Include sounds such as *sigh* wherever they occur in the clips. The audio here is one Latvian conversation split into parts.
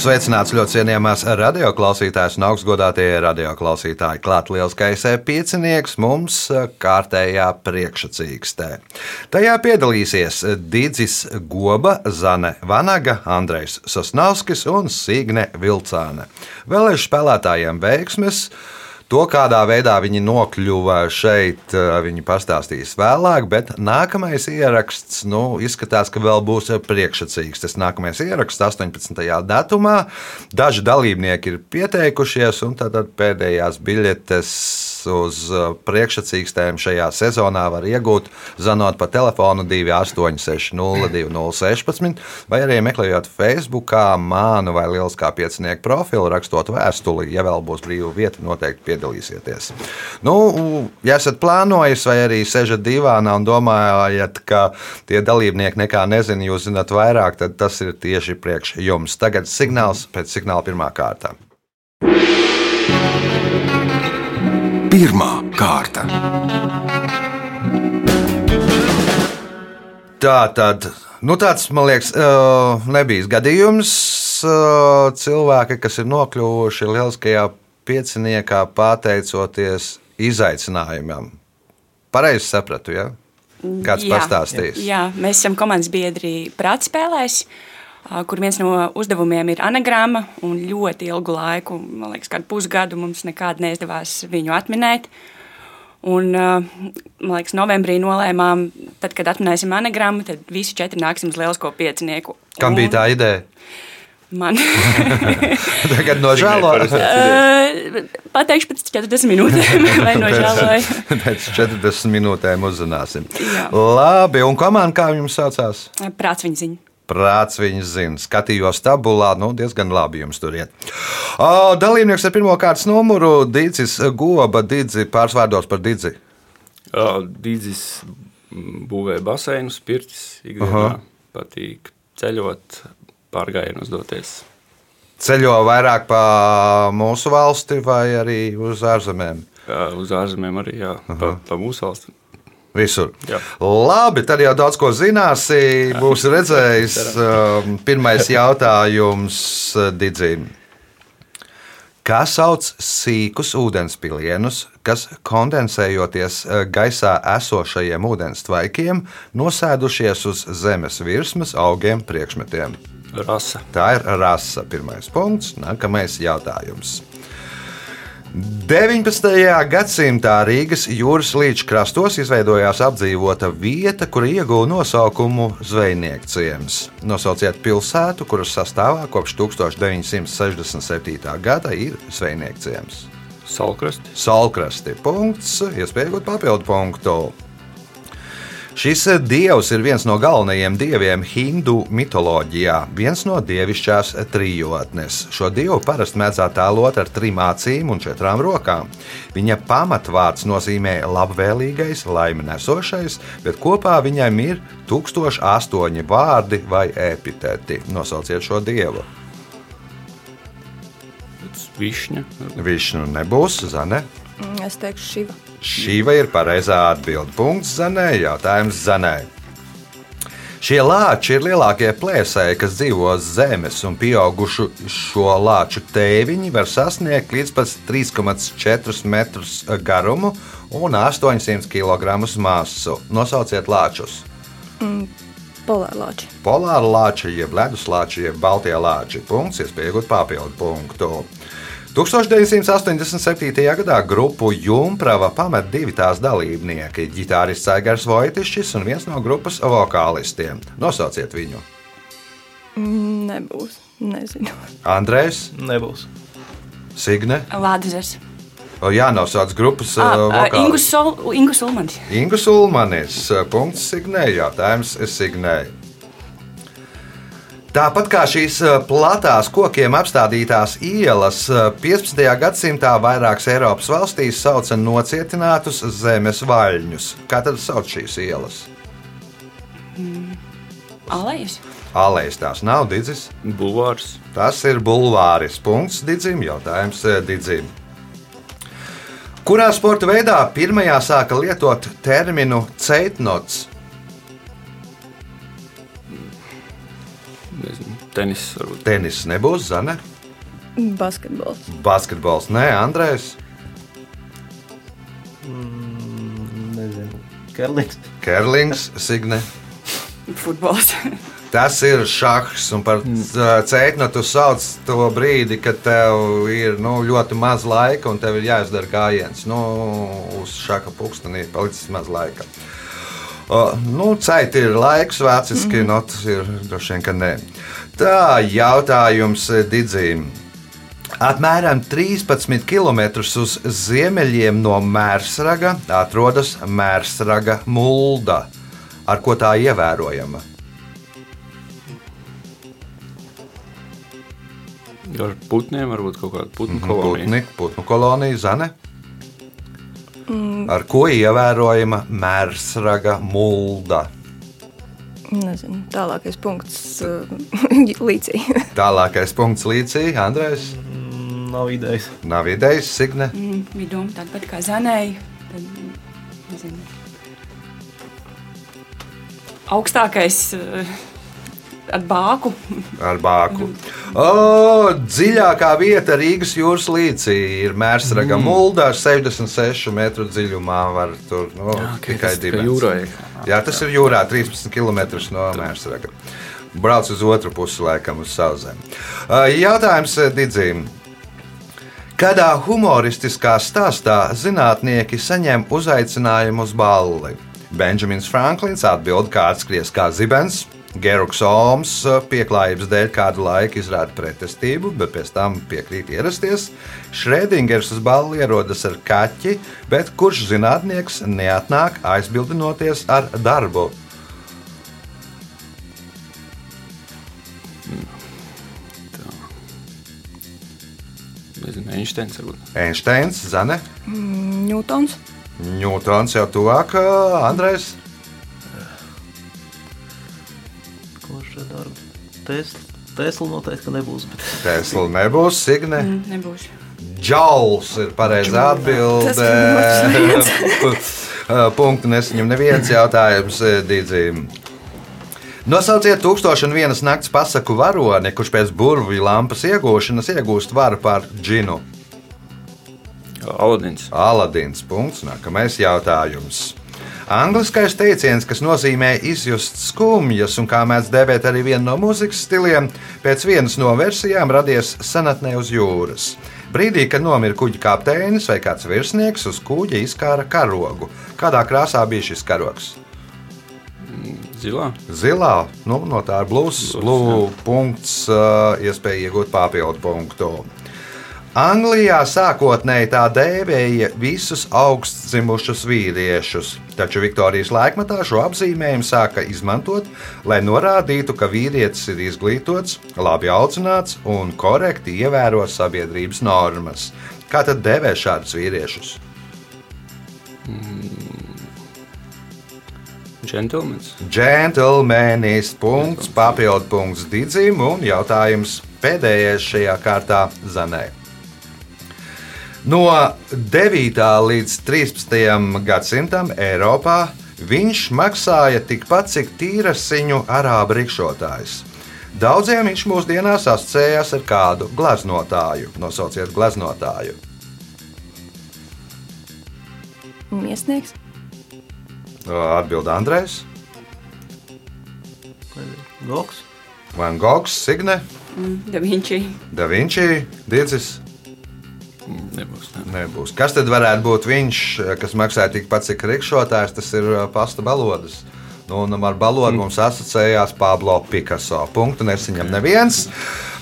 Sveicināts ļoti cienījamās radioklausītājas un augstgadātie radioklausītāji. Klāt lielskais piecinieks mums kārtējā priekšsacīkstē. Tajā piedalīsies Digis Goba, Zane Vanaga, Andrejs Sasnauskis un Signe Vilcāne. Vēlēšu spēlētājiem veiksmes! To, kādā veidā viņi nokļuva šeit, viņi pastāstīs vēlāk, bet nākamais ieraksts nu, izskatās, ka vēl būs priekšsacīgs. Tas nākamais ieraksts 18. datumā. Daži dalībnieki ir pieteikušies, un tad pēdējās biļetes uz priekšsacīkstēm šajā sezonā var iegūt zvanot pa telefonu 28602016 vai arī meklējot Facebook, mānu vai lieliskā piecinieku profilu, rakstot vēstuli, ja vēl būs brīva vieta, noteikti piedalīsieties. Nu, ja esat plānojis vai arī sežat divānā un domājat, ka tie dalībnieki nekā nezina, jūs zinat vairāk, tad tas ir tieši priekš jums. Tagad signāls pēc signāla pirmā kārta. Pirmā kārta. Tā tad, nu tāds, man liekas, nebija gadījums. Cilvēki, kas ir nokļuvuši lieliskajā pieciniekā, pateicoties izaicinājumam. Pareizi sapratu, ja? Kāds Jā. pastāstīs? Jā, mēs esam komandas biedri prātspēlēs, ā, kur viens no uzdevumiem ir anagramma. un Ļoti ilgu laiku, man liekas, kādu pusgadu mums nekādi neizdevās viņu atminēt. Un, man liekas, novembrī nolēmām, tad, kad atminēsim anagrammu, tad visi četri nāksim uz lielisko piecinieku. Kam bija tā ideja? Man. *laughs* Tagad nožēlo. Ā, Pateikšu pēc 40 minūtēm, *laughs* vai nožēloju. Pēc 40 minūtēm uzzināsim. Jā. Labi, un komanda kā jums saucās? Prāts viņa ziņa. Prāts viņas zina. Skatījos tabulā, nu diezgan labi jums tur iet. O, dalībnieks ar pirmā kārtas numuru - Dīcis Goba, Dīdzi pārsvārdos par Dīdzi. Dīdzis būvē baseinus, pirtis, Aha. ikdienā patīk ceļot, pārgājienos doties. Ceļo vairāk pa mūsu valsti vai arī uz ārzemēm? Uz ārzemēm arī, jā, pa, pa mūsu valsti. Visur. Jā. Labi, tad jau daudz ko zināsi. Būs redzējis. um, Pirmais jautājums uh, Digim. Kā sauc sīkus ūdenspilienus, kas kondensējoties uh, gaisā esošajiem ūdens tvaikiem, nosēdušies uz zemes virsmas augiem priekšmetiem? Rasa. Tā ir rasa. Pirmais punkts. Nākamais jautājums. 19. gadsimtā Rīgas jūras līča krastos izveidojās apdzīvota vieta, kur ieguva nosaukumu Zvejnieks ciems. Nosauciet pilsētu, kuras sastāvā kopš 1967. gada ir Zvejnieks ciems. Salkrasti. Salkrasti. Punkts, iespējot papildu punktu. Šis dievs ir viens no galvenajiem dieviem hindu mitoloģijā, viens no dievišķās trijotnes. Šo dievu parasti mēdz attēlot ar trim acīm un četrām rokām. Viņa pamatvārds nozīmē labvēlīgais, laimi nesošais, bet kopā viņam ir 1008 vārdi vai epiteti. Nosauciet šo dievu. Višņa. Višnu nebūs, Zane. Mm, Es teikšu, šiva. Šī vai ir pareizā atbilde. Punkts Zanē, jautājums Zanē. Šie lāči ir lielākie plēsēji, kas dzīvo zemes, un pieaugušu šo lāču tēviņi var sasniegt līdz pat 3,4 metrus garumu un 800 kg masu. Nosauciet lāčus. Polārlāči. Polāra lāča, jeb ledus lāča, jeb baltie lāči. Punkts, iespējot papildu punktu. 1987. gadā grupu Junkrava pamet divi tās dalībnieki - ģitārists Aigars Vojtišķis un viens no grupas vokālistiem. Nosauciet viņu. Mm, Nebūs. Nezinu. Andrejs, Nebūs. Signe, Lādezers. O, jānosauc grupas vokālists. Ingus, Ulmans. Ingus Ulmanis. Punkts Signē. Jautājums Signē. Tāpat kā šīs eh, platās kokiem apstādītās ielas, eh, 15. gadsimtā vairākas Eiropas valstīs sauca nocietinātus zemes vaļņus. Kā tad sauc šīs ielas? Alejas. Alejas tās nav Digis. Bulvārs. Tas ir bulvāris. Punkts Digim. Jautājums eh, Digim. Kurā sporta veidā pirmajā sāka lietot terminu ceitnots? Tenis varbūt. Tenis nebūs, Zane. Basketbols. Basketbols, nē, Andrēs. Nezinu. Kerlings. Kerlings, Signe. Futbols. Tas ir šachs, un par ceitnotu sauc to brīdi, kad tev ir nu, ļoti maz laika un tev ir jāizdara gājiens. Nu, uz šāda pulkstenī ir palicis maz laika. Uh, nu, Ceļš ir laiks, vāciski, mm. notis ir droši vien, ka nē. Tā jautājums Digim. Apmēram 13 km uz ziemeļiem no Mērsraga atrodas Mērsraga mulda. Ar ko tā ievērojama? Ar putniem varbūt kaut kāda putnu kolonija. Putni, putnu kolonija, Zane. Ar ko ievērojama Mērsraga mulda? Nezinu, tālākais punkts *laughs* uh, līdzi. *laughs* Tālākais punkts līdzi, Andrēs. Nav idejas. Nav idejas, Signe. Mm, Bija doma tāda pati kā Zanēja. Tad, nezinu. Augstākais uh, ar bāku. Ar bāku. O, dziļākā vieta Rīgas jūras līcī ir Mērsraga mm. mulda ar 66 metru dziļumā. Var tur nu, okay, tikai divi. Jā, tas ir jūrā 13 km no Mērsraga. Brauc uz otru pusi, laikam, uz sauszemi. Jautājums Digim. Kādā humoristiskā stāstā zinātnieki saņem uzaicinājumu uz balli? Benjamins Franklins atbild, kā atskries kā zibens. Geruks Oms pieklājības dēļ kādu laiku izrāda pretestību, bet pēc tam piekrīt ierasties. Šrēdingers uz balli ierodas ar kaķi, bet kurš zinātnieks neatnāk aizbildinoties ar darbu? Nezinu, Einsteins varbūt. Einsteins, Zane, Ņūtons. Ņūtons jau tuvāk, Andrēs. Tesla. Tesla noteikti ka nebūs. Bet... Tesla nebūs, Signe. Mm, Nebūs. Džauls ir pareizā ir *laughs* Punktu nesaņem neviens jautājums Dīdzīm. Nosauciet 1001 nakts pasaku varoni, kurš pēc burvju lampas iegūšanas iegūst varu pār džinu. Aladins. Aladins. Punkts. Nākamais jautājums. Angliskais teiciens, kas nozīmē izjust skumjas, un kā mēdz dēvēt arī vienu no mūzikas stiliem, pēc vienas no versijām radies senatnē uz jūras. Brīdī, kad nomira kuģa kapteinis vai kāds virsnieks, uz kuģa izkāra karogu. Kādā krāsā bija šis karogs? Zilā. Zilā, nu, no tā ir blūzs, blūzs punkts, uh, iespēja iegūt papildu punktu. Anglijā sākotnēji tā dēvēja visus augstzimušus vīriešus, taču Viktorijas laikmatā šo apzīmējumu sāka izmantot, lai norādītu, ka vīrietis ir izglītots, labi audzināts un korekti ievēro sabiedrības normas. Kā tad dēvē šādus vīriešus? Džentlmenis. Džentlmenis punkts, papildu punkts Digim un jautājums pēdējais šajā kārtā Zanē. No 9. līdz 13. gadsimtam Eiropā viņš maksāja tikpat, cik tīrasiņu arābu rikšotājs. Daudziem viņš mūsdienās asociējās ar kādu gleznotāju. Nosauciet gleznotāju. Miesnieks. Atbild Andrēs, Goks. Van Gogs, Signe, Da Vinci. Da Vinci, Dīdzis. Nebūs. Ne. Nebūs. Kas tad varētu būt viņš, kas maksāja tikpat cik rikšotājs? Tas ir pasta balodas. Nu, un ar balodu mums asociējās Pablo Picasso. Punktu nesaņem neviens.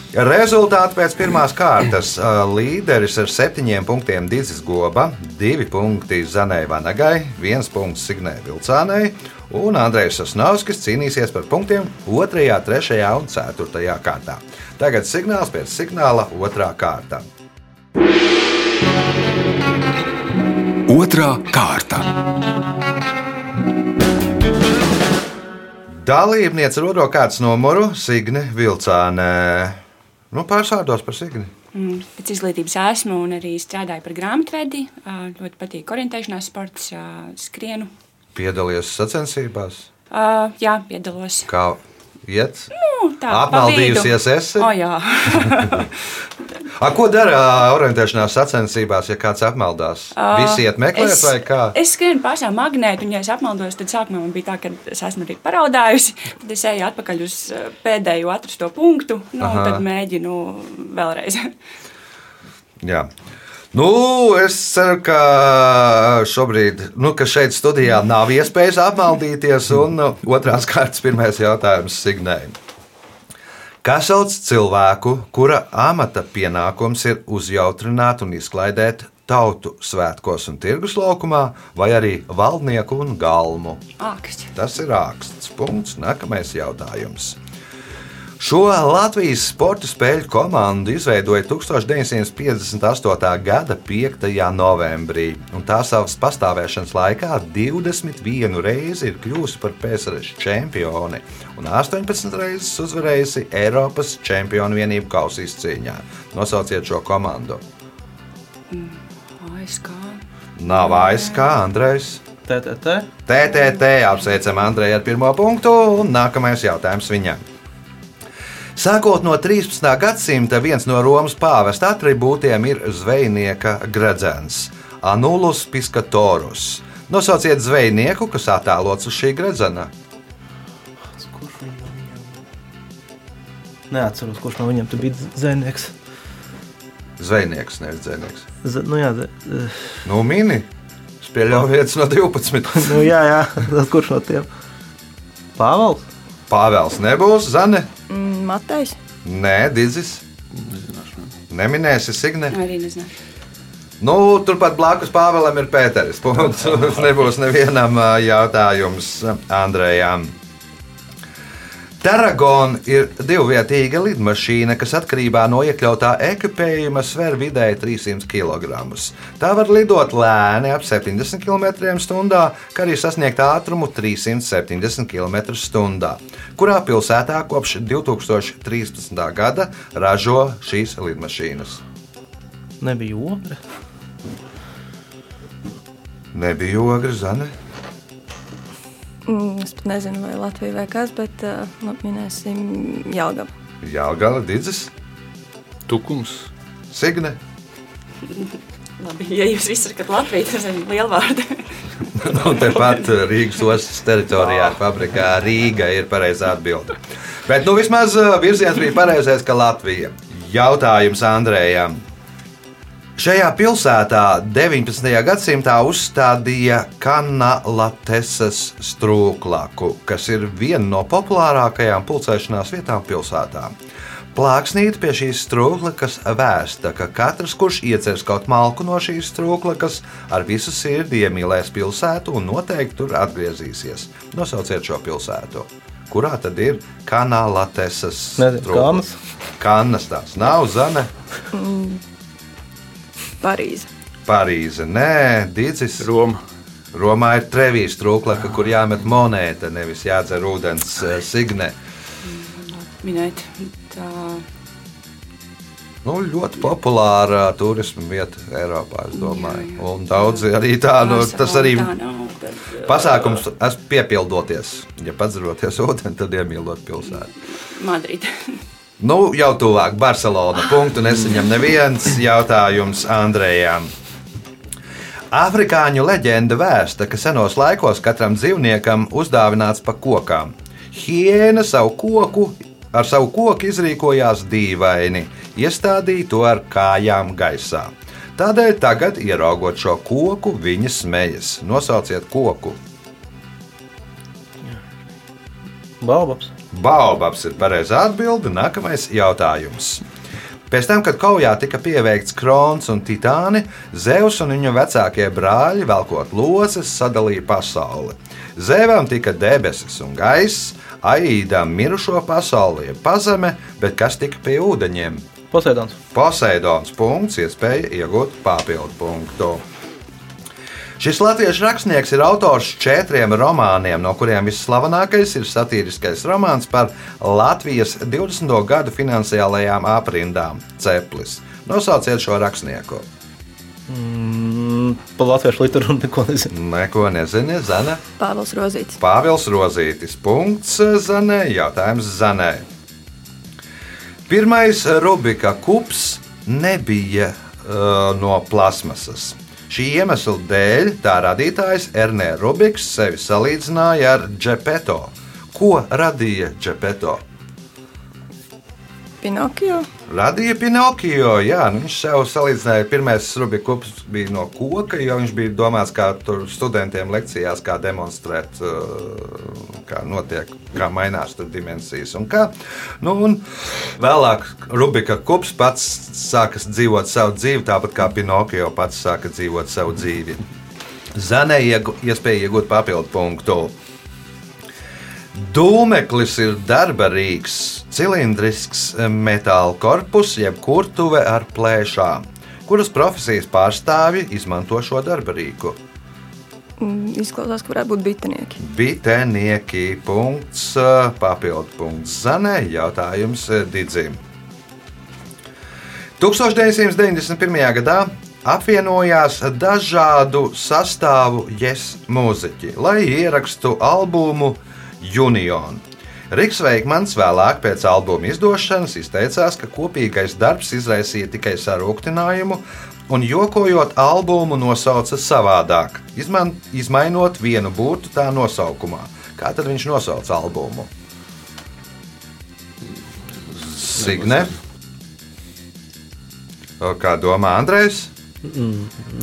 Rezultāti pēc pirmās kārtas. Līderis ar septiņiem punktiem Dīzis Goba, divi punkti Zanai Vanagai, viens punkts Signē Vilcānai un Andrejs Sasnauskis cīnīsies par punktiem 2, 3 un 4 kārtā. Tagad signāls pēc signāla 2. kārta. Otra kārta. Dalībniece rodo kāds numuru Signe Vilcānē. Nu, pārsvārdos par Signi. Mm, Pēc izglītības esmu un arī strādāju par grāmatvedi. Ļoti patīk orientēšanās sports, skrienu. Piedalījies sacensībās, Ā, Jā, piedalos. kā iet? Nu, tā, Apmaldījusies esi? O, jā. *laughs* A, ko dara orientēšanās sacensībās, ja kāds apmaldās? Visi iet meklēt, es, vai kā? Es skrienu pašā magnētu, un, ja es apmaldos, tad sākumā man bija tā, ka es esmu arī paraudājusi. Tad es eju atpakaļ uz pēdējo atrasto punktu, nu, Aha. un tad mēģinu vēlreiz. Jā. Nu, es ceru, ka šobrīd, nu, ka šeit studijā nav iespējas apmaldīties. Un uh, otrās kārtas, pirmais jautājums Signēm. Kā sauc cilvēku, kura amata pienākums ir uzjautrināt un izklaidēt tautu svētkos un tirgus laukumā, vai arī valdnieku un galmu? Āksts. Tas ir raksts. Punkts. Nākamais jautājums. Šo Latvijas sporta spēļu komandu izveidoja 1958. gada 5. novembrī, un tā savas pastāvēšanas laikā 21 reizi ir kļuvusi par PSRS čempioni un 18 reizes uzvarējusi Eiropas čempionu vienību kausa izcīņā. Nosauciet šo komandu. ASK. Nav ASK, Andrejs. TTT. TTT apsveicam Andreju ar pirmo punktu, un nākamais jautājums viņam. Sākot no 13. gadsimta, viens no Romas pāvesta attribūtiem ir zvejnieka gredzens, Anulus Piscatorus. Nosauciet zvejnieku, kas attēlots uz šī gredzena. Neatceros, kurš no viņiem bija zvejnieks. Zvejnieks, nevis dzēnieks. Z, nu, jā, z, eh, Nu, mini. Es pieļauju vietas no 12. nu, jā, jā. *laughs* Kurš no tiem? Pāvils? Pāvels nebūs, Zane. Mm, Matejs. Nē, Digis. Nezināšu. Neminēsi Signe. Arī nezinu. Nu, turpat blakus Pāvēlam ir Pēteris. Punkts. *laughs* Nebūs nevienam jautājums Andrejam. Tarragona ir divvietīga lidmašīna, kas atkarībā no iekļautā ekipējuma sver vidēji 300 kg. Tā var lidot lēni ap 70 km/h, kā arī sasniegt ātrumu 370 km/h. Kurā pilsētā kopš 2013. gada ražo šīs lidmašīnas? Nebija ogra. Nebija ogra zane. Mm, Es pat nezinu, vai Latvija vai kas, bet nu, minēsim Jālgavu. Jāgala, Digis, Tukums. Signe. *laughs* Labi, ja jūs visi sakat Latviju, tad ir liela vārda. *laughs* Nu, Tepat Rīgas ostas teritorijā, fabrikā Rīga ir pareizā atbilde. Bet nu, vismaz virziens bija pareizais, ka Latvija. Jautājums Andrējam. Šajā pilsētā 19. gadsimtā uzstādīja Kanālatesas strūklaku, kas ir viena no populārākajām pulcēšanās vietām pilsētā. Plāksnīte pie šīs strūklakas vēsta, ka katrs, kurš iecers kaut malku no šīs strūklakas, ar visu sirdi iemīlēs pilsētu un noteikti tur atgriezīsies. Nosauciet šo pilsētu. Kurā tad ir Kanālatesas Nezinu, Kanas? Kanas tās nav zane. Parīze. Parīze, nē, Dīdzis. Roma. Romā ir trevijas trūklaka, kur jāmet monēta, nevis jādzer ūdens eh, signē. Minēt, tā Nu, ļoti populāra turisma vieta Eiropā, es domāju. Un daudzi arī tā, nu, tas arī. Tad, pasākums esmu piepildoties. Ja padzeroties ūdeni, tad iemīlot pilsētu. Madrida. *laughs* Nu, jau tuvāk Barcelona. Punktu nesaņem neviens jautājums Andrejam. Afrikāņu leģenda vēsta, ka senos laikos katram dzīvniekam uzdāvināts pa kokām. Hiena savu koku ar savu koku izrīkojās dīvaini, iestādīja to ar kājām gaisā. Tādēļ tagad, ieraugot šo koku, viņa smejas. Nosauciet koku. Baobabs. Baobabs ir pareizā atbilde. Nākamais jautājums. Pēc tam, kad kaujā tika pieveikts Krons un Titāni, Zeus un viņa vecākie brāļi, velkot loces, sadalīja pasauli. Zēvam tika debesis un gaiss, Aīdam mirušo pasauli, pazeme, bet kas tika pie ūdeņiem? Poseidons. Poseidons punkts, iespēja iegūt papildu punktu. Šis latviešu rakstnieks ir autors četriem romāniem, no kuriem visslavenākais ir satīriskais romāns par Latvijas 20. gadu finansiālajām aprindām - Ceplis. Nosauciet šo rakstnieku. Mm, pa latviešu literatūru *laughs* neko nezinu. Neko nezini, Zana. Pāvils Rozīts. Pāvils Rozītis. Punkts Zanē. Jautājums Zanē. Pirmais Rubika kups nebija uh, no plasmasas. Šī iemesla dēļ tā radītājs Ernē Rubiks sevi salīdzināja ar Džepeto. Ko radīja Džepeto? Pinokio. Radīja Pinokio. Jā, nu viņš sev salīdzināja. Pirmais Rubika kups bija no koka, jo viņš bija domāts kā studentiem lekcijās, kā demonstrēt, uh, kā notiek, kā mainās dimensijas. Un kā. nu, un vēlāk Rubika kups pats sāka dzīvot savu dzīvi, tāpat kā Pinokio pats sāka dzīvot savu dzīvi. Zanē iespēja iegūt papildu punktu. Dūmeklis ir darbarīgs, cilindrisks metāla korpus, jeb kurtuve ar plēšām. Kuras profesijas pārstāvji izmanto šo darbarīku? Mm, Izklausās, ka varētu būt bitinieki. Bitenieki. Punkts, eh, papildu punkts Zanē. Jautājums eh, Didzim. 1991. gadā apvienojās dažādu sastāvu yes mūziķi, lai ierakstu albumu Union. Riks Veikmans vēlāk pēc albuma izdošanas izteicās, ka kopīgais darbs izraisīja tikai sarūktinājumu, un jokojot albumu nosauca savādāk, izman, izmainot vienu burtu tā nosaukumā. Kā tad viņš nosauca albumu? Signe. Kā domā Andrejs?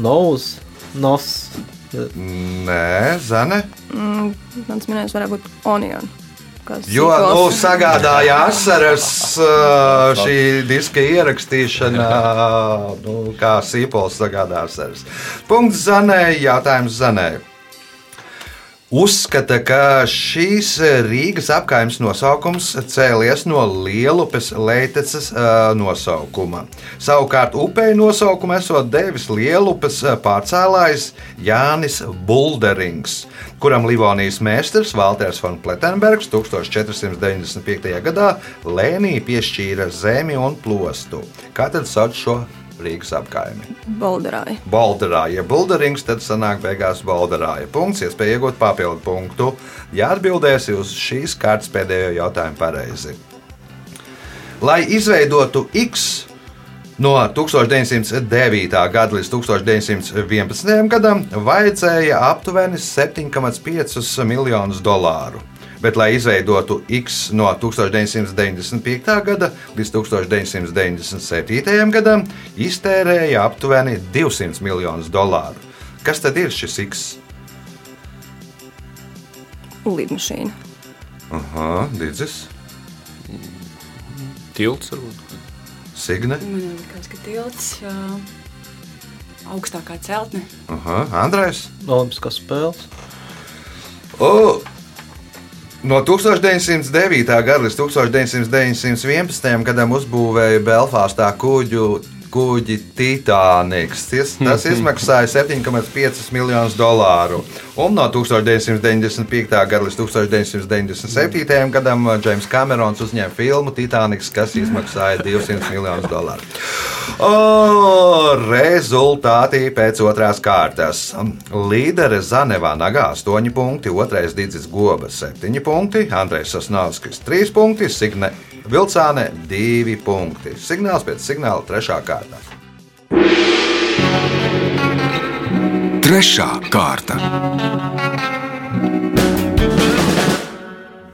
Nos, nos. Nē, Zane. Mm, Mans minējums varētu būt Onion. Jo nu, sagādāja asaras ā, šī diska ierakstīšana, ā, nu, kā sīpols sagādā asaras. Punkts Zanē, jautājums Zanē. Uzskata, ka šīs Rīgas apgājuma nosaukums cēlies no Lielupes leiteces ā, nosaukuma. Savukārt upei nosaukumu esot devis Lielupes ā, pārcēlājs Jānis Bulderings, kuram Livonijas mēsters Valters von Pletenbergs 1495. gadā Lēnī piešķīra zemi un plostu. Kā tad sauc šo Rīgas apgājumi? Bolderāja. Balderāja, Bulderings, tad sanāk beigās Balderāja. Punkts, iespēja iegūt papildu punktu. Ja atbildēsi uz šīs kārtas pēdējo jautājumu pareizi. Lai izveidotu X no 1909. gada līdz 1911. gadam, vajadzēja aptuveni 7,5 miljonus dolāru. Bet, lai izveidotu X no 1995. gada līdz 1997. gadam, iztērēja aptuveni 200 miljonus dolāru. Kas tad ir šis X? Lidmašīna. Aha, Digis, Tilts varbūt. Signe, Man liekas, ka tilts uh, augstākā celtne. Aha, Andrēs. Olimpiskās spēles. O, no 1909. gada līdz 1911. gadam uzbūvēja Belfāstā kuģu. Kuģi Titaniks. Tas, *laughs* izmaksāja 7,5 miljonus dolāru. Un no 1995. gada līdz 1997. gadam Džeims Kamerons uzņēma filmu Titaniks, kas izmaksāja 200 miljonus dolāru. O, rezultāti pēc otrās kārtas. Līdere Zanevā Nagā 8 punkti, otrais Digis Goba 7 punkti, Andrejs Sasnavskis 3 punkti, Signe Vilcāne 2 punkti. Signāls pēc signāla 3. kārta. Trešā kārta.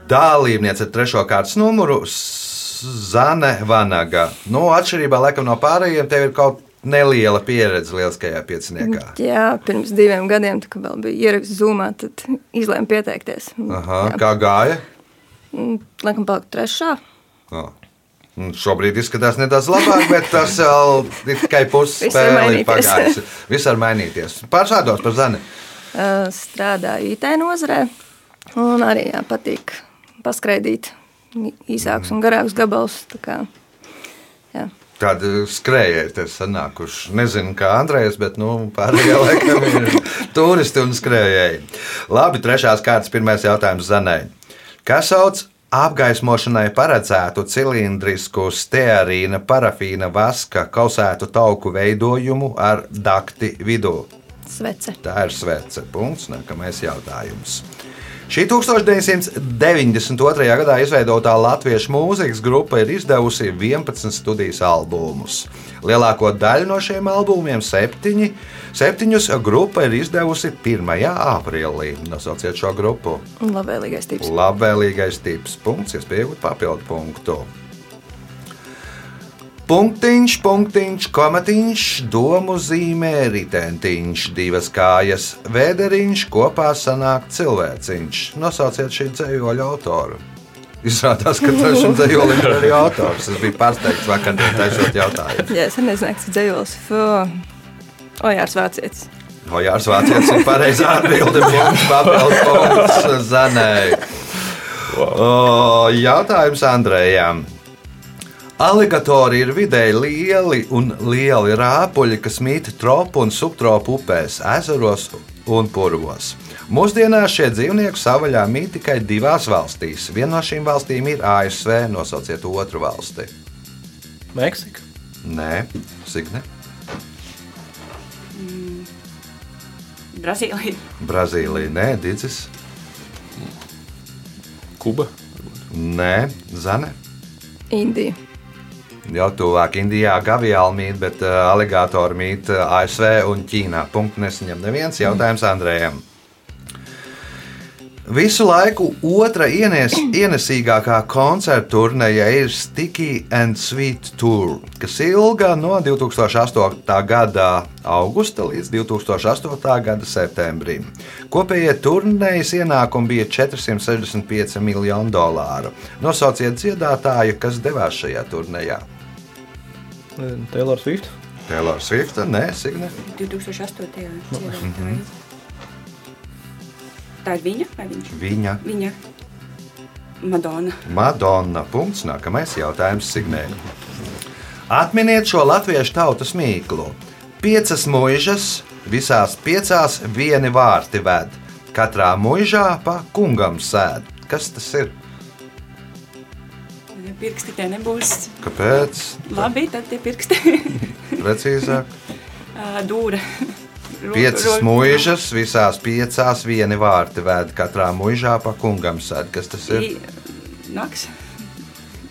Dalībniece ar trešo kārtas numuru Zane Vanaga. Nu, atšķirībā laikam no pārējiem, tev ir kaut neliela pieredze lieliskajā pieciniekā. Jā, pirms diviem gadiem, kad vēl bija ieraksts Zoomā, tad izlēmu pieteikties. Aha, Jā. kā gāja? Laikam paliku trešā. Oh. Un Šobrīd izskatās nedaudz labāk, bet tas vēl ir tikai puses spēle pagājusi. Viss var mainīties. Pārsādos par Zani. Strādāju IT nozarē un arī jā, patīk paskraidīt īsākus un garākus gabalus. tā kā, jā. Tāda skrējēji te sanāk, kurš nezinu, kā Andrejs, bet nu, pārējie laikam ir *laughs* turisti un skrējēji. Labi, trešās kārtas pirmais jautājums Zanai. Kā sauc apgaismošanai paredzētu cilindrisku stearīna parafīna vaska kausētu tauku veidojumu ar dakti vidū? Svece. Tā ir svece. Punkts. Nākamais jautājums. Šī 1992. gadā izveidotā latviešu mūzikas grupa ir izdevusi 11 studijas albumus. Lielāko daļu no šiem albumiem, septiņi, septiņus, grupa ir izdevusi 1. aprīlī. Nosauciet šo grupu. Labvēlīgais tips. Labvēlīgais tips. Punkts, iespējams, papildu punktu. Punktiņš, punktiņš, komatiņš, domu zīmē, ritentiņš, divas kājas, vēderiņš, kopā sanāk cilvēciņš. Nosauciet šī dzējoļa autoru. Izrādās, ka tas ir dzējolim ir arī autors. Es biju pārsteigts vakar, taisot jautājumu. Jā, es nezinu, kas ir dzējos. Ojārs Vācietis. Hojārs Vācietis ir pareizā atbilde. Punkts, papildu punkts Zanai. O, Jautājums Andrējām. Aligatori ir vidēji lieli un lieli rāpuļi, kas mīt tropu un subtropu upēs, ezeros un purvos. Mūsdienās šie dzīvnieki savaļā mīt tikai divās valstīs. Viena no šīm valstīm ir ASV. Nosauciet otru valsti. Meksika. Nē, Signe. Brazīlija. Brazīlija, nē, Digis. Kuba. Nē, Zane. Indija. Jau tuvāk Indijā gaviāli mīt, bet uh, aligātori mīt uh, ASV un Ķīnā. Punkts nesaņem neviens jautājums Andrējam. Visu laiku otra ienes, ienesīgākā koncerta turnēja ir Sticky and Sweet Tour, kas ilga no 2008. gada augusta līdz 2008. gada septembrim. Kopējie turnējas ienākumi bija 465 miljoni dolāru. Nosauciet dziedātāju, kas devās šajā turnējā. Taylor Swift. Taylor Swift, nē, Signe. 2008. gadā. Tā ir viņa vai viņš? Viņa Viņa. Madonna. Madonna. Punkts. Nākamais jautājums Signē. Atminiet šo latviešu tautas mīklu. Piecas mūžas, visās piecās vieni vārti ved. Katrā mūžā pa kungam sēd. Kas tas ir? Ja Pirksti tie nebūs Kāpēc? labi, tad tie pirksti. Precīzāk. *laughs* Dūra. Piecas mūžas, visās piecās vieni vārti ved. Katrā mūžā pa kungam sēd. Kas tas ir? Naks.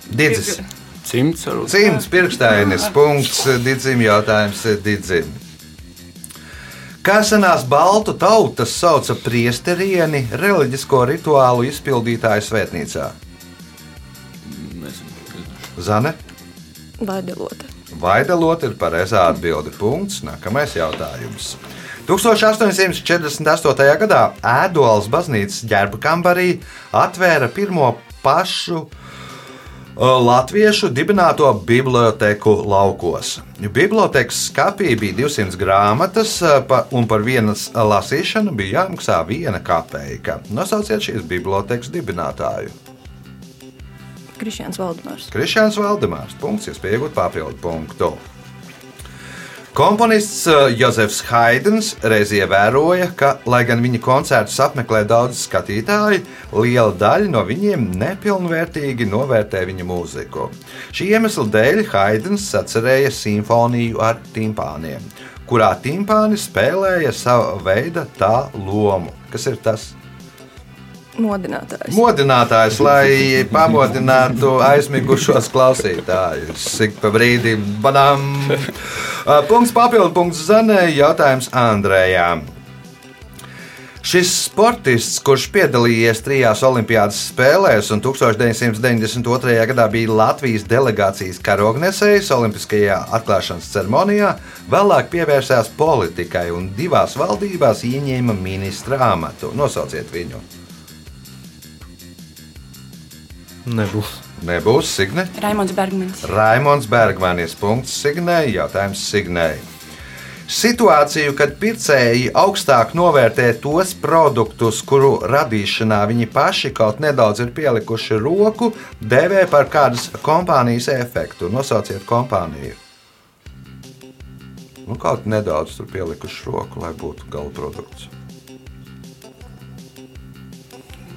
Didzis. Cimds varbūt. Cimds pirkstainis. Punkts. Didzim jautājums Didzim. Kā senās baltu tautas sauca priesterieni reliģisko rituālu izpildītāju svētnīcā? Zane? Vaidelota. Vaidalot ir pareizā atbilde. Punkts. Nākamais jautājums. 1848. gadā Ēdolas baznīcas ģērba kambarī atvēra pirmo pašu uh, latviešu dibināto biblioteku laukos. Bibliotekas skapī bija 200 grāmatas, uh, un par vienas lasīšanu bija jāmaksā viena kapeika. Nosauciet šīs bibliotekas dibinātāju. Krišjāns Valdemārs. Krišāns Valdemārs. Punkts, iespēja iegūt papildu punktu. Komponists uh, Jozefs Haidens reiz ievēroja, ka, lai gan viņa koncertus apmeklē daudz skatītāju, liela daļa no viņiem nepilnvērtīgi novērtē viņa mūziku. Šī iemesla dēļ Haidens sacerēja simfoniju ar timpāniem, kurā timpāni spēlēja sava veida tā lomu. Kas ir tas? Modinātājs. modinātājs, lai pamodinātu aizmigušos klausītājus. Ik pa brīdim, banām. Punkts papildu punkts Zanē, jautājums Andrējām. Šis sportists, kurš piedalījies trijās Olimpiādas spēlēs un 1992. gadā bija Latvijas delegācijas karognesējs Olimpiskajā atklāšanas ceremonijā, vēlāk pievērsās politikai un divās valdībās ieņēma ministra amatu. Nosauciet viņu! Nebūs. Nebūs Signe. Raimons Bergmans. Raimons Bergmanis. Punkts Signēji. Jautājums Signēji. Situāciju, kad pircēji augstāk novērtē tos produktus, kuru radīšanā viņi paši kaut nedaudz ir pielikuši roku, dēvē par kādas kompānijas efektu. Nosauciet kompāniju. Nu, kaut nedaudz tur pielikuši roku, lai būtu gala produkts.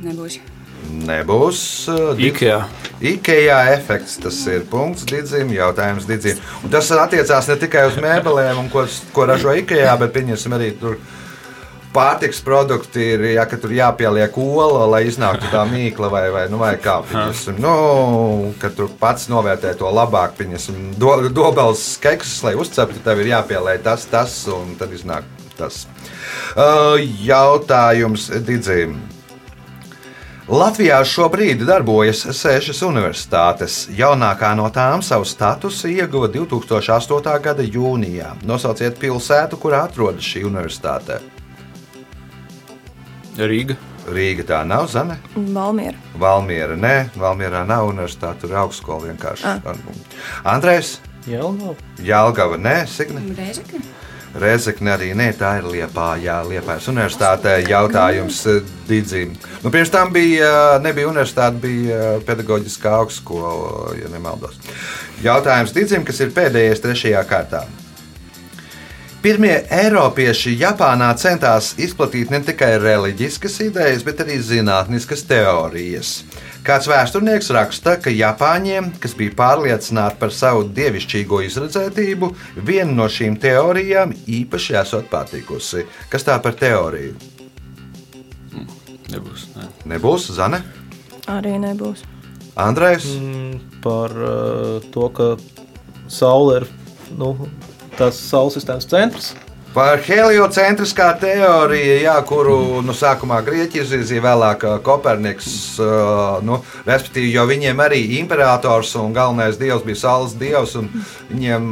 Nebūs. Nebūs. uh, Ikea. IKEA efekts, tas ir punkts, didzim, jautājums didzim. Un tas attiecās ne tikai uz mēbelēm, ko, ko ražo IKEA, bet pieņemsim arī tur. Pārtiks produkti ir, ja tur jāpieliek ola, lai iznāktu tā mīkla, vai, vai, nu, vai kā. Pieņemsim, nu, ka tur pats novērtē to labāk. Pieņemsim, do, dobels keksus, lai uzceptu, tev ir jāpieliek tas, tas, un tad iznāk tas. Uh, jautājums Digim. Latvijā šobrīd darbojas sešas universitātes. Jaunākā no tām savu statusu ieguva 2008. gada jūnijā. Nosauciet pilsētu, kur atrodas šī universitāte. Rīga. Rīga tā nav zeme. Valmiera. Valmiera, nē, Valmierā nav universitāte, tur ir augstskola vienkārši. Andrēs, Jelgava. Jālgava, nē, Signe. Reizekne. Rezekne arī nē, tā ir Liepā, Jā, Liepājas universitātē. Jautājums eh, Digim. Nu, pirms tam bija, eh, nebija universitāte, bija eh, pedagoģiskā augstskola, ja nemaldos. Jautājums Digim, kas ir pēdējais trešajā kārtā. Pirmie Eiropieši Japānā centās izplatīt ne tikai reliģiskas idejas, bet arī zinātniskas teorijas. Kāds vēsturnieks raksta, ka Japāņiem, kas bija pārliecināti par savu dievišķīgo izredzētību, viena no šīm teorijām īpaši esot patikusi. Kas tā par teoriju? Nebūs. Nē. Nebūs Zane, Arī nebūs. Andrejs. Mm, Par uh, to, ka Saule ir nu, tas Saules sistēmas centrs. Par heliocentriskā teoriju, jā, kuru nu, sākumā Grieķija izvirzīja, vēlāk Koperniks. Nu, respektīvi, jo viņiem arī imperators un galvenais dievs bija Saules dievs. un Viņiem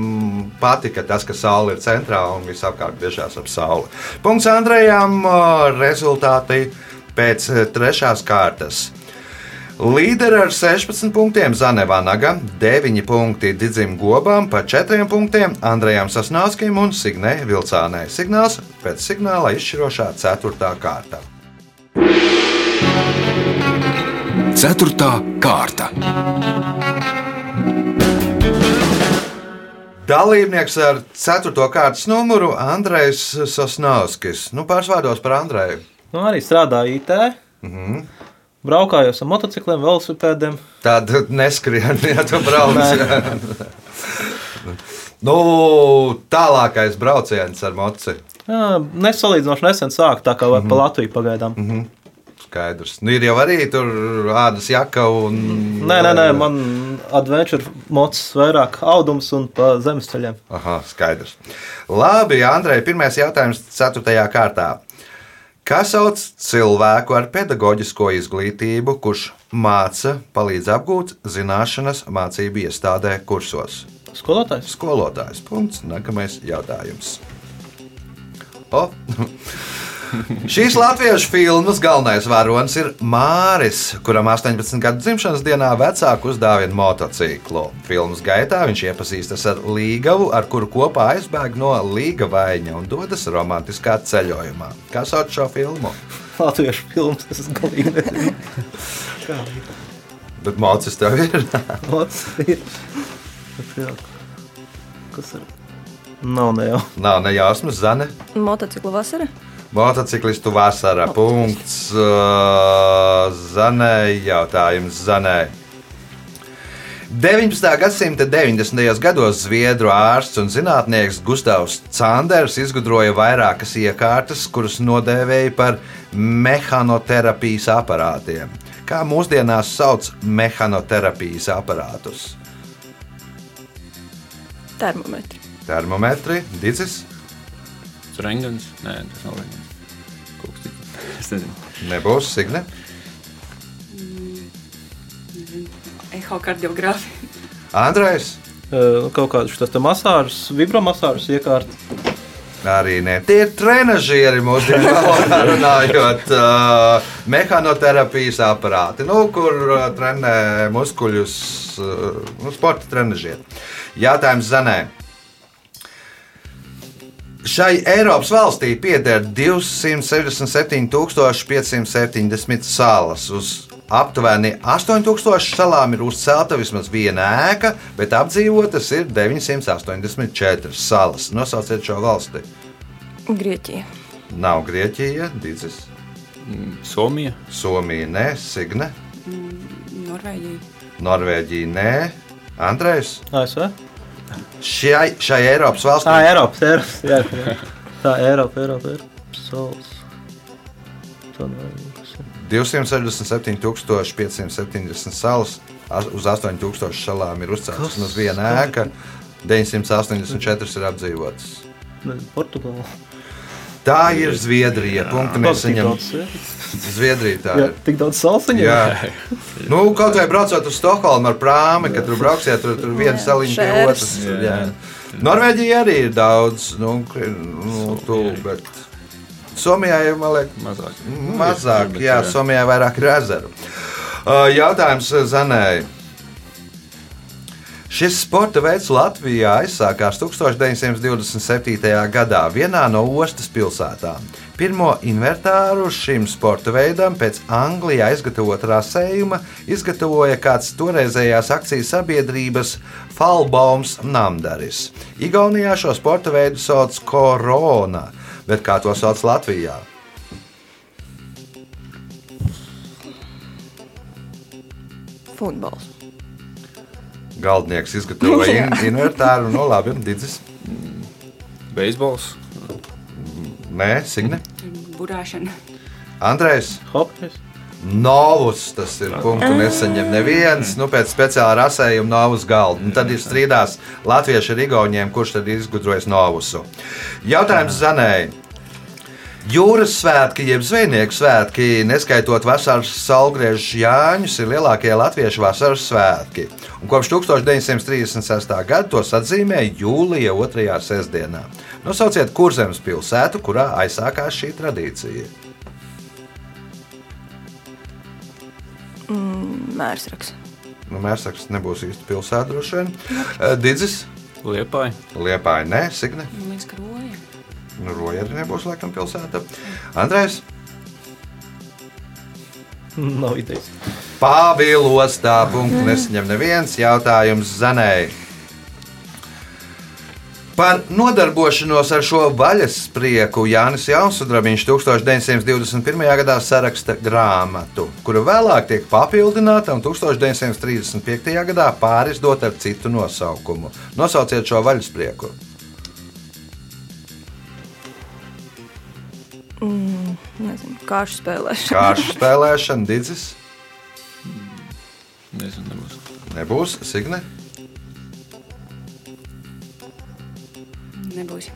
patika tas, ka Saule ir centrā un viss apkārt griežās ap Sauli. Punkts Andrejam. Rezultāti pēc trešās kārtas. Līderi ar 16 punktiem Zanevanaga, 9 punkti Digim Gobām, pa 4 punktiem Andrejam Sasnāskim un Signē Vilcānai. Signāls pēc signāla izšķirošā 4. kārta. Ceturtā kārta. Dalībnieks ar 4. kārtas numuru Andrejs Sasnāskis. Nu, pārsvārdos par Andreju. Nu, arī strādāja IT. Mm Mhm. -hmm. Braukājos ar motocikliem, velosipēdiem. Tad neskrien, ja tu brauc. *laughs* nu, tālākais brauciens ar. Jā, Nesalīdzinoši nesen sāk, tā kā mm -hmm. pa Latviju pagaidām. Mm -hmm. Skaidrs. Nu, ir jau arī tur ādas jaka un. Nē, nē, nē, man adventure mocis vairāk audums un pa zemes ceļiem. Aha, skaidrs. Labi, Andrej, pirmais jautājums 4. kārtā. Kā sauc cilvēku ar pedagoģisko izglītību, kurš māca, palīdz apgūt zināšanas mācību iestādē kursos? Skolotājs. Skolotājs. Punkts. Nākamais jautājums. O. *laughs* Šīs latviešu filmas galvenais varonis ir Māris, kuram 18 gadu dzimšanas dienā vecāku uzdāvina motociklu. Filmas gaitā viņš iepazīstas ar Līgavu, ar kuru kopā aizbēg no Līga vaļņa un dodas romantiskā ceļojumā. Kā sauc šo filmu? Latviešu filmas, tas ir galīgi nezinu. Bet mācis tev ir. Mocis ir. Kas ir? Nav ne jau. Nav nejausmas, Zane. Motociklu vasara. Motociklistu vasara. Punkts. uh, Zanē, jautājums Zanē. 19. gadsimta 90. gados zviedru ārsts un zinātnieks Gustavs Canders izgudroja vairākas iekārtas, kuras nodēvēja par mehānoterapijas aparātiem. Kā mūsdienās sauc mehānoterapijas aparātus? Termometri. Termometri, dicis, Tas rengens. Nē, tas nav rengens. Es nezinu. nebūs signe. Ehokardiogrāfija. Andrejs. Eh, Kaut kāds šis masāžs, vibromasāžs iekārta. Arī ne. Tie ir trenižieri mūsdienu *laughs* valodā runājot. Uh, mehānoterapijas aparāti, nu, kur uh, trenē muskuļus, uh, nu, sporta trenižieri. Jautājums Zanē. Šai Eiropas valstī pieder 267,570 salas. Uz aptuveni 8,000 salām ir uzcelta vismaz viena ēka, bet apdzīvotas ir 984 salas. Nosauciet šo valsti. Grieķija. Nav Grieķija, Dīdzis. Somija, Somija, nē, Signe, Norvēģija. Norvēģija, nē, Andrejs. ASV? Šai, šai Eiropas Tā valstī ir Eiropa. Eiropa, jā, jā. Tā ir Eiropa, Eiropa, Eiropa. Saules. Tā nav. 267, 570 salas, as- uz 8000 salām ir uzceltas vismaz viena ēka, 984 ir apdzīvotas. Portugāla. Tā ir Zviedrija. Punktu mēs saņemam. jā. Zviedrija tā Jā, ir. tik daudz salsiņu. Jā, nu, kaut vai braucot uz Stokholmu ar prāmi, kad tur brauksiet, tur, tur viena saliņa pie otras. tur, Jā. Norvēģija arī ir daudz, nu, nu tu, bet Somijā ir, man liekas, mazāk. mazāk. bet, Jā, Somijā vairāk ir ezeru. Jautājums Zanai. Šis sporta veids Latvijā aizsākās 1927. gadā vienā no ostas pilsētām. Pirmo inventāru šim sporta veidam pēc Anglijā izgatavota rasējuma izgatavoja kāds toreizējās akcijas sabiedrības Falbaums Namdaris. Igaunijā šo sporta veidu sauc Korona, bet kā to sauc Latvijā? Futbols. Galdnieks izgatavoja *laughs* in inventāru, no labi, Digis. Beisbols, Nē, Signe. Burāšana. Andrejs. Hokejs. Novus, tas ir punkts, nesaņem neviens. Nu, pēc speciāla rasējuma novus galda. Un tad ir strīdās latvieši ar igauniem, kurš tad ir izgudrojis novusu. Jautājums Zanēji. Jūras svētki, jeb zvejnieku svētki, neskaitot vasaras saulgriežu Jāņus, ir lielākie latviešu vasaras svētki. Un kopš 1936. gada tos atzīmē jūlija otrajā sestdienā. Nosauciet kurzemes pilsētu, kurā aizsākās šī tradīcija. Mērsraks. Nu, Mērsaks nebūs īsti pilsēta droši vien. Eh, Didzis, Liepāja. Liepāja, nē, Signe. Man liekas, ka roja. Nu, Roja arī nebūs laikam pilsēta. Andrejs, Nav idejas. Pāvils, tā punktu nesaņem neviens jautājums Zanēji. Par nodarbošanos ar šo vaļas sprieku Jānis Jaunsudrabiņš 1921. gadā saraksta grāmatu, kura vēlāk tiek papildināta un 1935. gadā pārizdota ar citu nosaukumu. Nosauciet šo vaļas Nezinu, kāšu spēlēšana. Kāršu spēlēšana, Digis, Nezinu, nebūs. nebūs Signe. Nebūs.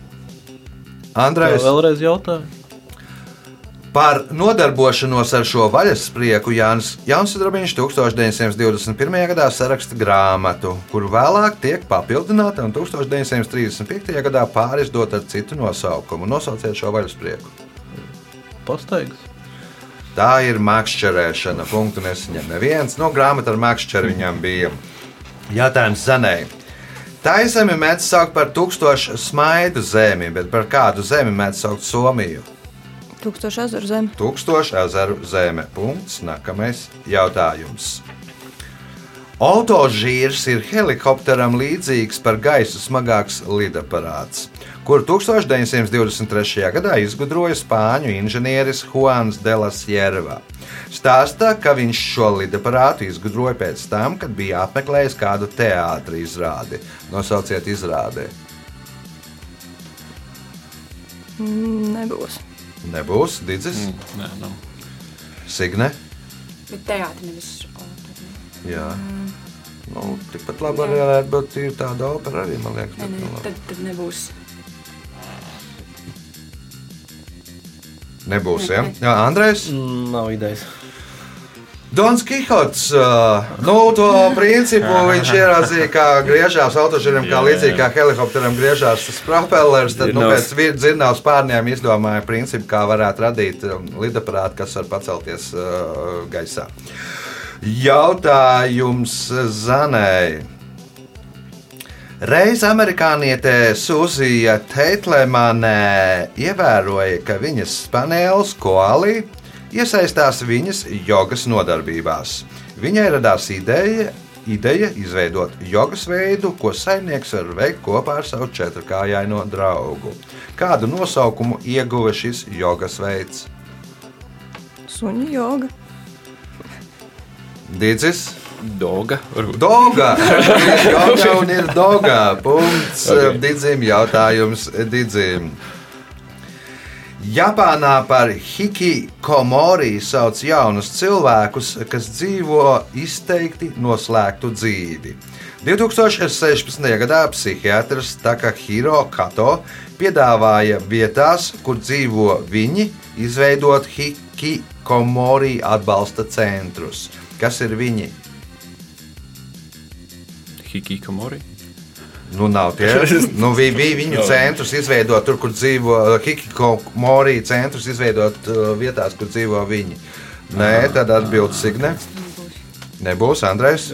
Andrejs. Vēlreiz jautāju. Par nodarbošanos ar šo vaļasprieku Jānis Jaunsudrabiņš 1921. gadā saraksta grāmatu, kuru vēlāk tiek papildināta un 1935. gadā pārizdota ar citu nosaukumu. Nosauciet šo vaļasprieku. Pastaigas. Tā ir makšķerēšana. Punktu nesaņem neviens. No grāmatas ar makšķeru viņam bija jautājums. Tā zeme mēdz saukt par tūkstošu smaidu zemi, bet par kādu zemi mēdz saukt Somiju? Tūkstoši ezeru zeme. Tūkstošu ezeru zeme. Punkts. Nākamais jautājums. Autožīrs ir helikopteram līdzīgs par gaisu smagāks lidaparāts, kuru 1923. gadā izgudroja spāņu inženieris Juans de la Sierva. Stāstā, ka viņš šo lidaparātu izgudroja pēc tam, kad bija apmeklējis kādu teātrī izrādi. Nosauciet izrādē. Nebūs. Nebūs Digis, Mm, nē, nav. Signe. Bet teātris nevis. Jā. Nu, tikpat labi arī varētu būt tāda opera arī, man liekas. Bet, nu, tad, tad nebūs. Nebūs, ja? Jā, Andrejs. Mm, Nav idejas. Dons Kihots, uh, nu, to principu viņš ieraudzīja, kā griežās autožīram, kā līdzīgi kā helikopteram griežās propellers. Tad, nu, pēc dzirnavas pārniem izdomāja principu, kā varētu radīt um, lidaparātu, kas var pacelties uh, gaisā. Jautājums Zanai. Reiz amerikāniete Sūzija Teitlemane ievēroja, ka viņas panelis koalī iesaistās viņas jogas nodarbībās. Viņai radās ideja, ideja izveidot jogas veidu, ko saimnieks var veikt kopā ar savu četrkājaino draugu. Kādu nosaukumu ieguva šis jogas veids? Suņu joga. Dīdzis. Doga. Dogā! Dogā un ir dogā. Punkts Ok. okay. Didzim. Jautājums Didzim. Japānā par hikikomori sauc jaunus cilvēkus, kas dzīvo izteikti noslēgtu dzīvi. 2016. gadā psihiatrs Takahiro Kato piedāvāja vietās, kur dzīvo viņi, izveidot hikikomori atbalsta centrus. Kas ir viņi? Hikikomori. Nu, nav tie. *laughs* Nu, vi, vi, viņu centrus izveidot tur, kur dzīvo Hikikomori centrus, izveidot uh, vietās, kur dzīvo viņi. Nē, tad atbild Signe. Nebūs Andrēs.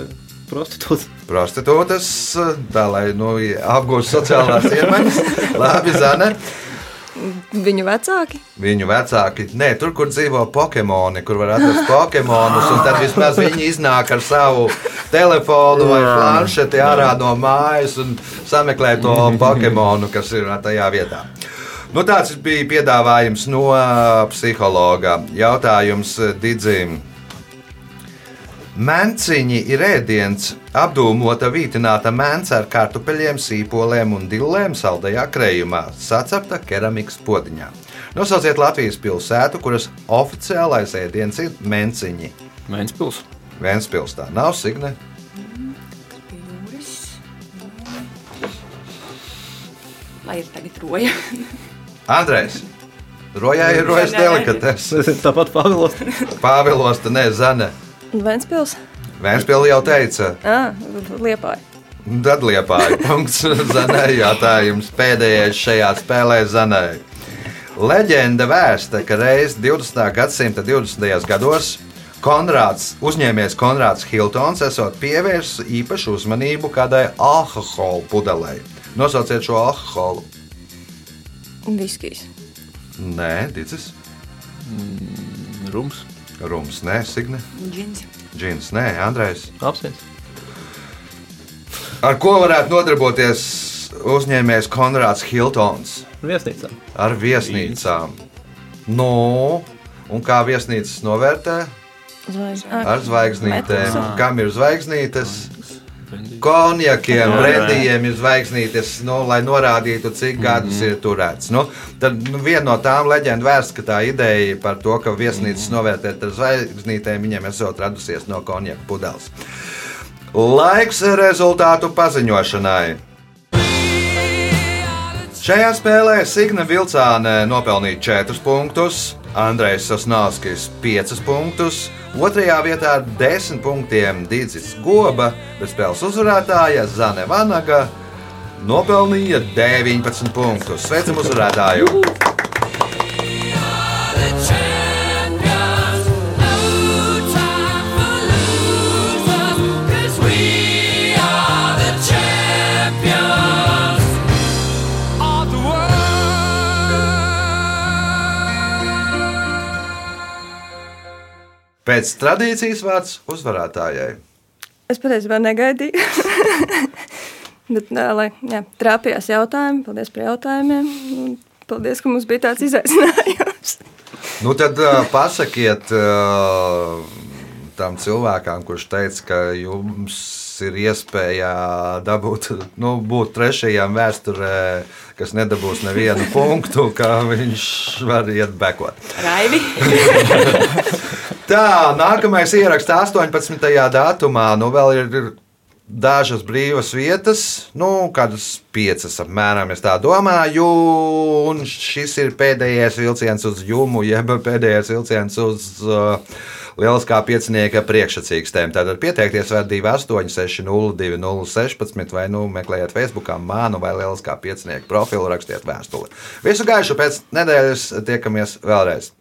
Prostitūts. Prostitūtas, uh, tā lai nu, apgūst sociālās iemaņas. *laughs* Labi, Zane. Viņu vecāki. Viņu vecāki, nē, tur, kur dzīvo Pokemoni, kur var atrast Pokemonus, un tad vismaz viņi iznāk ar savu telefonu vai planšeti ārā no mājas un sameklē to *laughs* Pokemonu, kas ir tajā vietā. Nu, tāds bija piedāvājums no ā, psihologa. Jautājums ā, Didzim. Mēnciņi ir ēdiens, apdūmota vītināta mēnce ar kartupeļiem, sīpoliem un dillēm saldajā krējumā, sacepta keramikas podiņā. Nosauciet Latvijas pilsētu, kuras oficiālais ēdiens ir mēnciņi. Vēnspils. Vēnspils tā nav signe. Lai ir tagad roja. *laughs* Andrēs. Rojā ir rojas Nē. delikates. *laughs* Tāpat Pāvilos. Pāvilos, ne, Zane. Ventspils. Vēnspils jau teica, Ah, liepāja. Tad liepāja *laughs* punkts Zanai jautājums pēdējais šajā spēlē Zanai. Leģenda vēsta, ka reiz 20. gadsimta 20. gados Konrāds, uzņēmējs Konrāds Hiltons, esot pievērsis īpašu uzmanību kādai alkohola pudelei. Nosauciet šo alkoholu. Viskijs. Nē, ticis. Rums. Rums, nē, Signe. Džins. Džins, nē, Andrejs. Apsveic. Ar ko varētu nodarboties uzņēmējs Konrāds Hiltons? Viesnīcā. Ar viesnīcām. Nu, un kā viesnīcas novērtē? Zvaigznes. Ar zvaigznītēm. Kam ir zvaigznītes? Konjakiem, Jā. brendijiem ir zvaigznītes, nu, lai norādītu, cik gadus ir turēts. Nu, tad nu, viena no tām leģendām vērsta, ka tā ideja par to, ka viesnīcas novērtēt ar zvaigznītēm, viņiem esot radusies no konjaka pudeles. Laiks rezultātu paziņošanai. Šajā spēlē Signe Vilcāne nopelnīja 4 punktus, Andrejs Sasnāskis 5 punktus, otrajā vietā ar 10 punktiem Digis Goba, bet spēles uzvarētāja Zane Vanaga nopelnīja 19 punktus. Sveicam uzvarētāju! Pēc tradīcijas vārds uzvarētājai. Es patiesībā negaidīju. *laughs* Bet, tā, lai jā, trāpījās jautājumi, paldies par jautājumiem. un Paldies, ka mums bija tāds izaicinājums. Nu, tad uh, pasakiet uh, tam cilvēkam, kurš teica, ka jums ir iespēja dabūt, nu, būt trešajam vēsturē, kas nedabūs nevienu punktu, ka viņš var iet bekot. Raivi. *laughs* Tā, nākamais ieraksts 18. datumā. Nu, vēl ir, dažas brīvas vietas, nu, kādas piecas apmēram, es tā domāju. Un šis ir pēdējais vilciens uz jūmu, jeb pēdējais vilciens uz uh, lieliskā piecinieka priekšsacīkstēm. Tātad pieteikties var 28, 02, 16 vai nu meklējiet Facebook, mānu vai lieliskā piecinieka profilu, rakstiet vēstuli. Visu gaišu pēc nedēļas tiekamies vēlreiz!